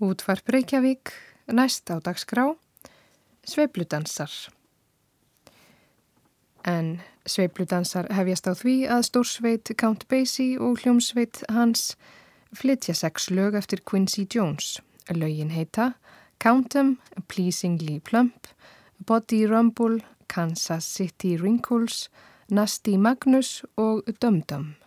Útvarp Reykjavík, næst á dagskrá, sveipludansar. En sveipludansar hefjast á því að stórsveit Count Basie og hljómsveit hans flytja sex lög eftir Quincy Jones. Lögin heita Count 'em, Pleasingly Plump, Body Rumble, Kansas City Wrinkles, Nasty Magnus og Dum Dum.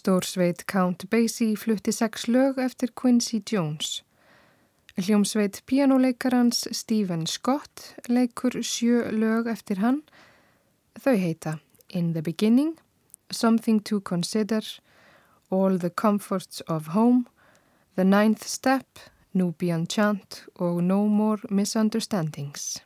Stórsveit Count Basie flutti sex lög eftir Quincy Jones. Hljómsveit pianoleikarans Stephen Scott leikur sjö lög eftir hann. Þau heita In the Beginning, Something to Consider, All the Comforts of Home, The Ninth Step, Nubian Chant og No More Misunderstandings.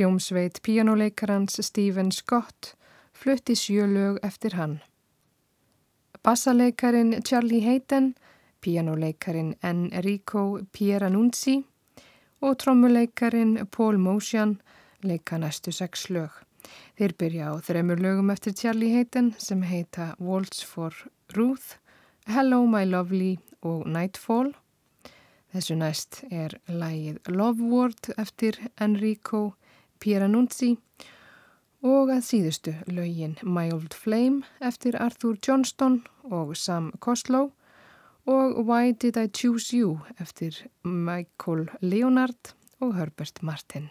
Hljómsveit píjánuleikarans Stephen Scott flutti sjölög eftir hann. Bassaleikarin Charlie Hayden, píjánuleikarin Enrico Pieranunzi og trommuleikarin Paul Motion leika næstu sex lög. Þeir byrja á þremur lögum eftir Charlie Hayden sem heita Waltz for Ruth, Hello My Lovely og Nightfall. Þessu næst er lægið Love Word eftir Enrico Pieranunzi og að síðustu lögin My Old Flame eftir Arthur Johnston og Sam Koslow og Why Did I Choose You eftir Michael Leonard og Herbert Martin.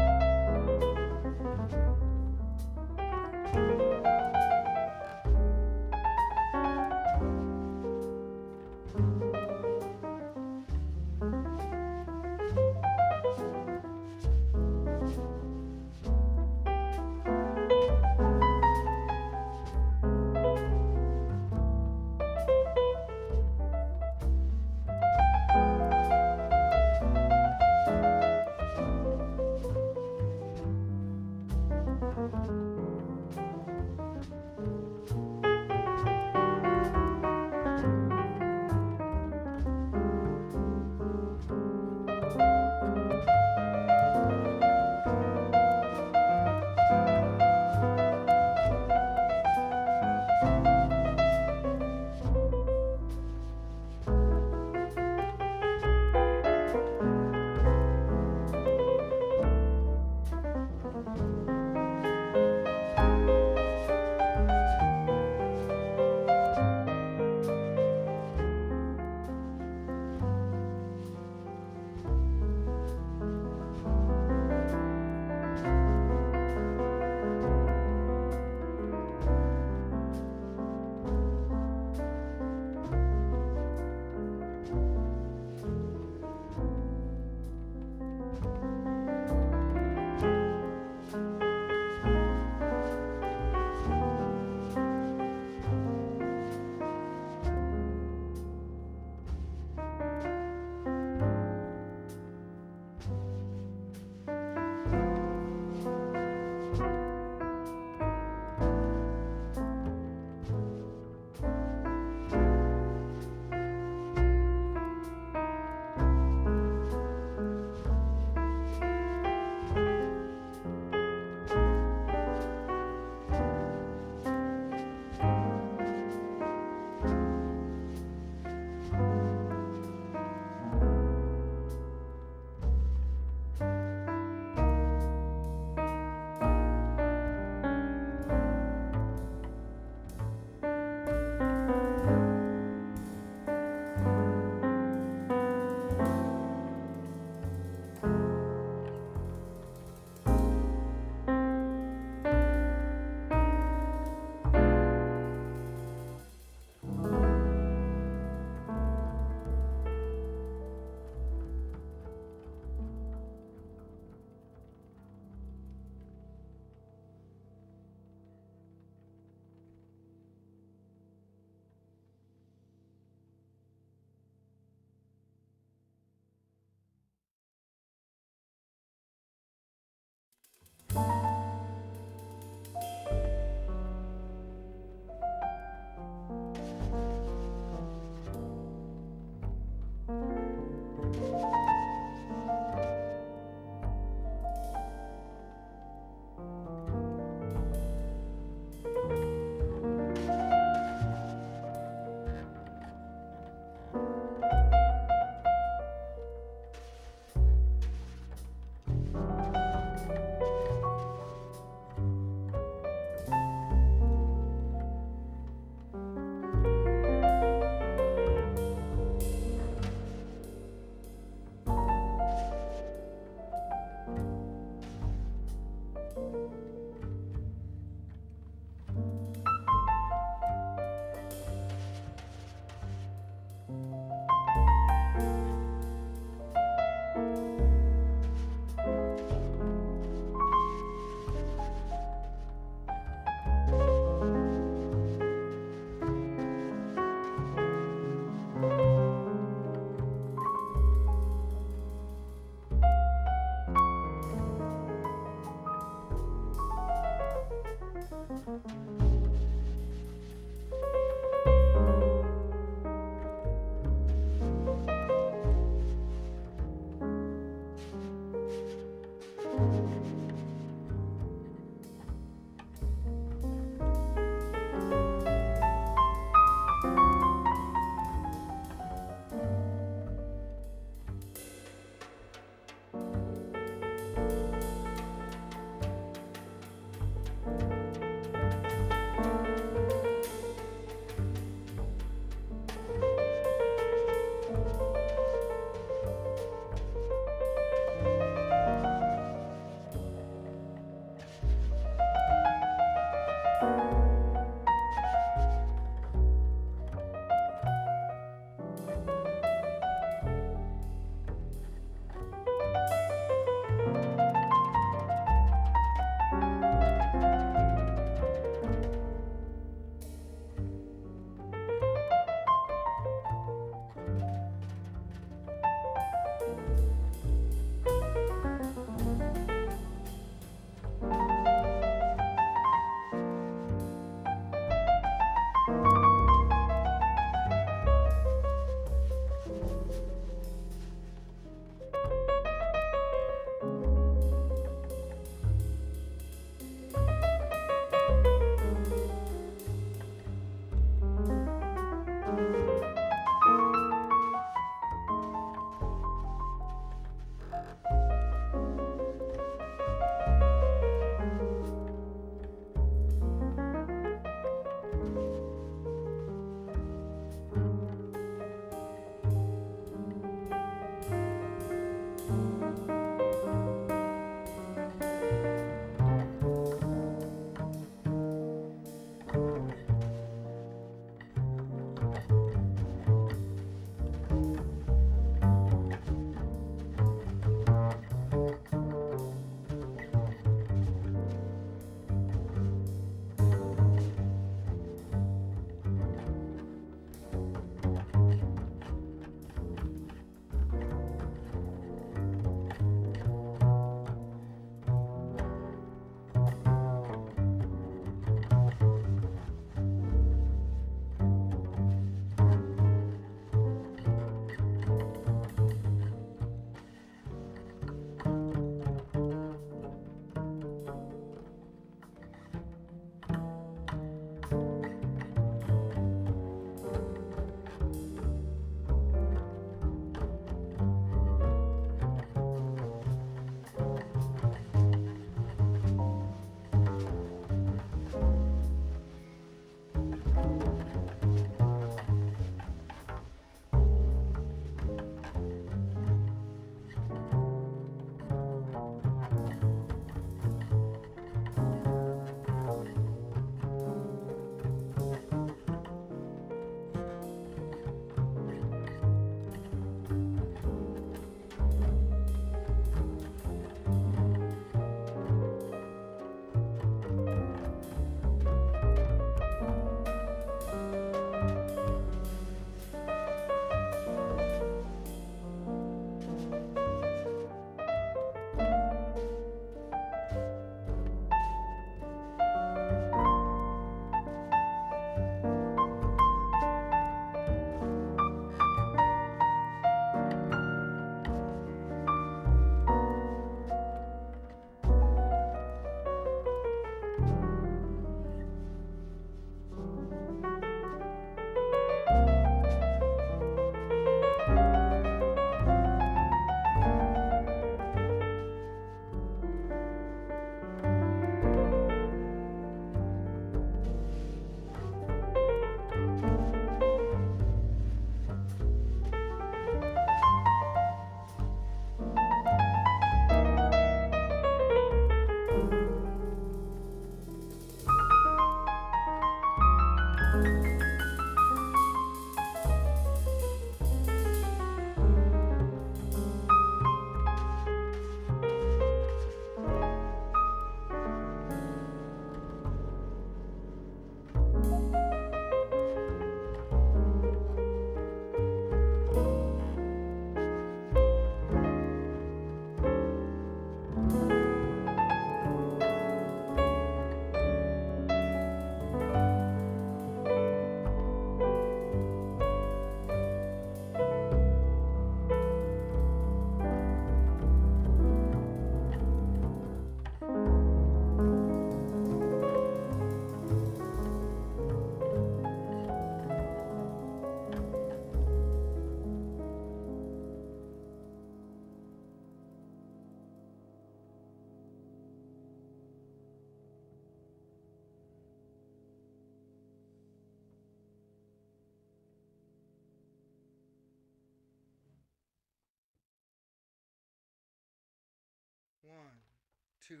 Two,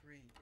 three,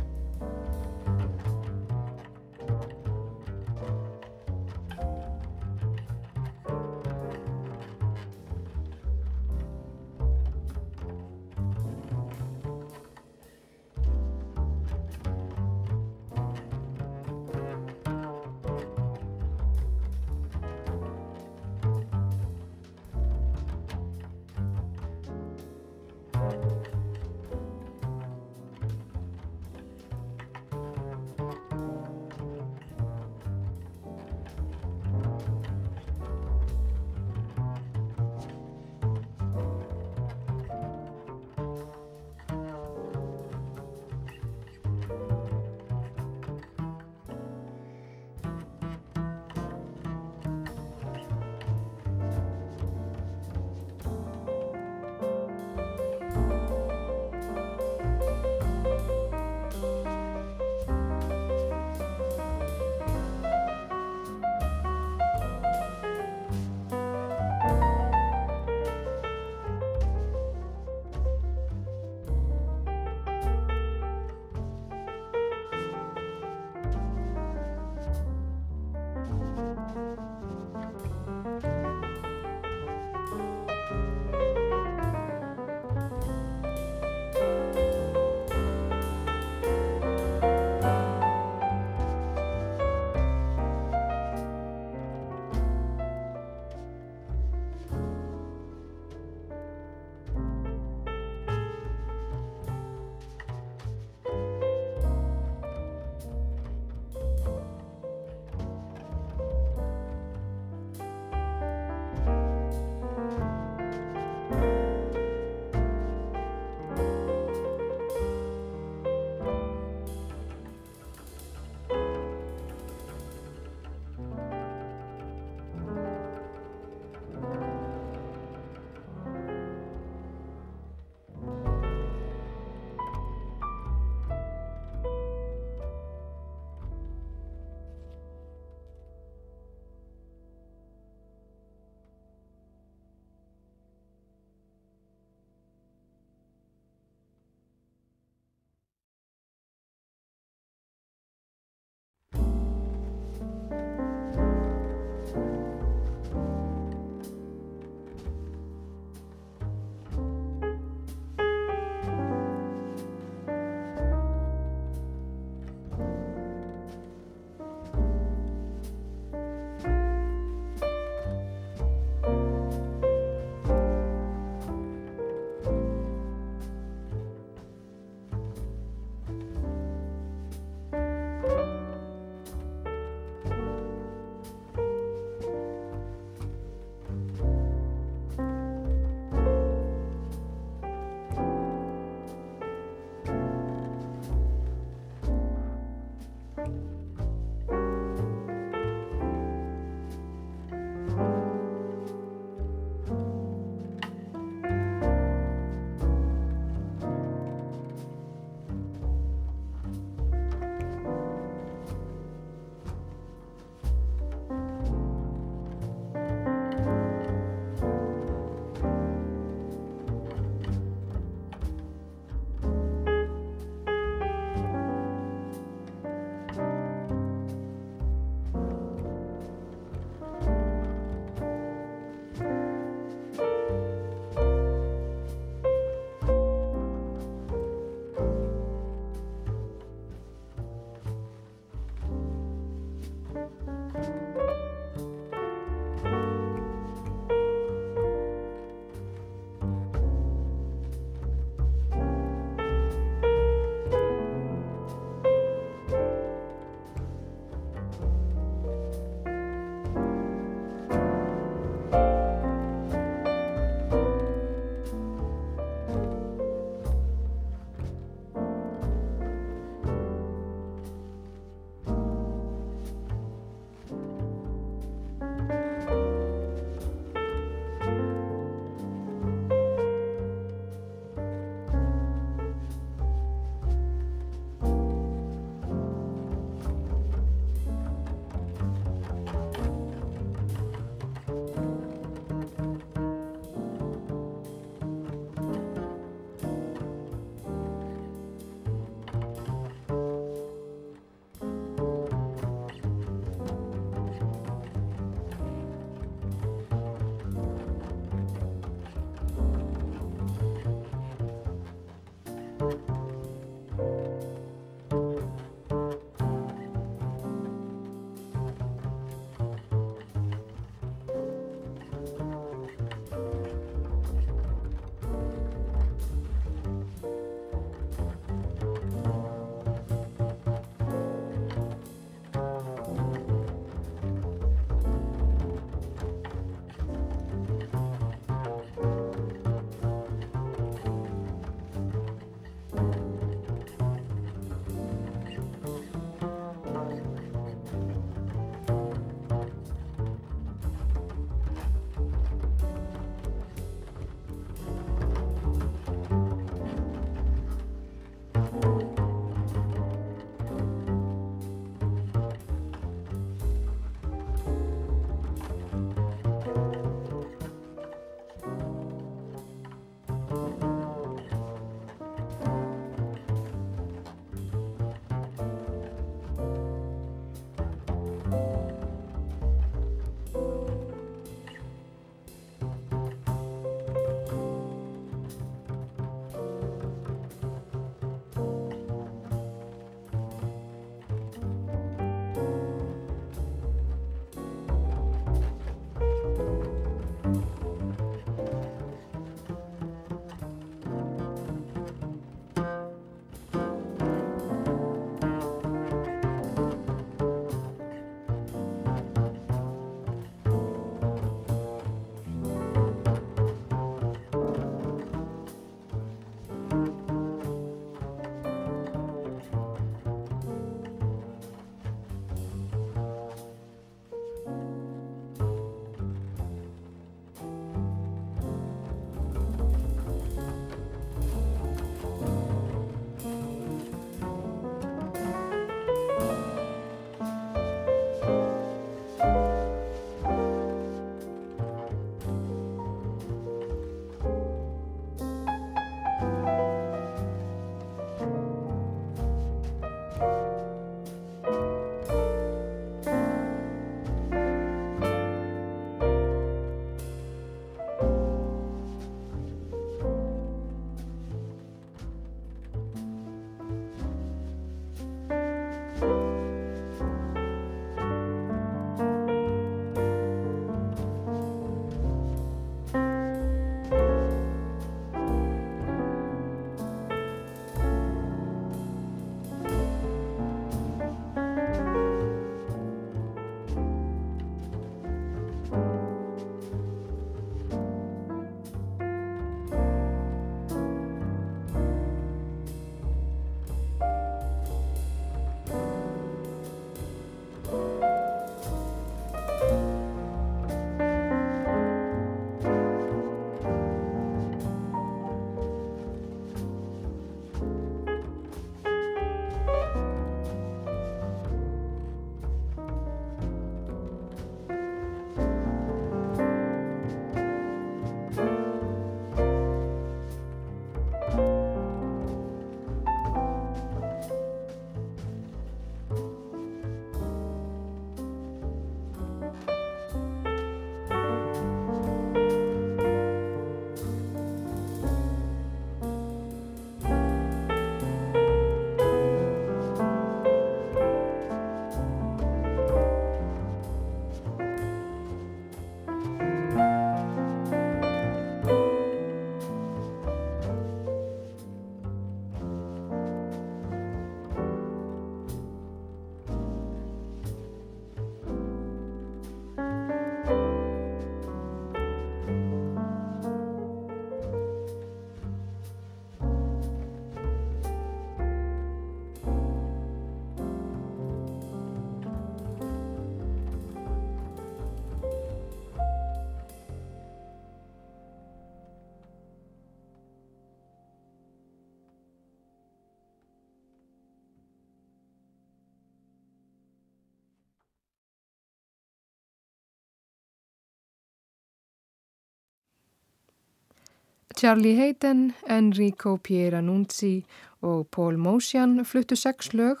Charlie Hayden, Enrico Pieranunzi og Paul Mosian fluttu sex lög.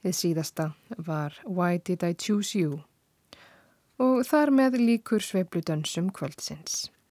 Þið síðasta var Why Did I Choose You? Og þar með líkur sveifludönsum kvöldsins.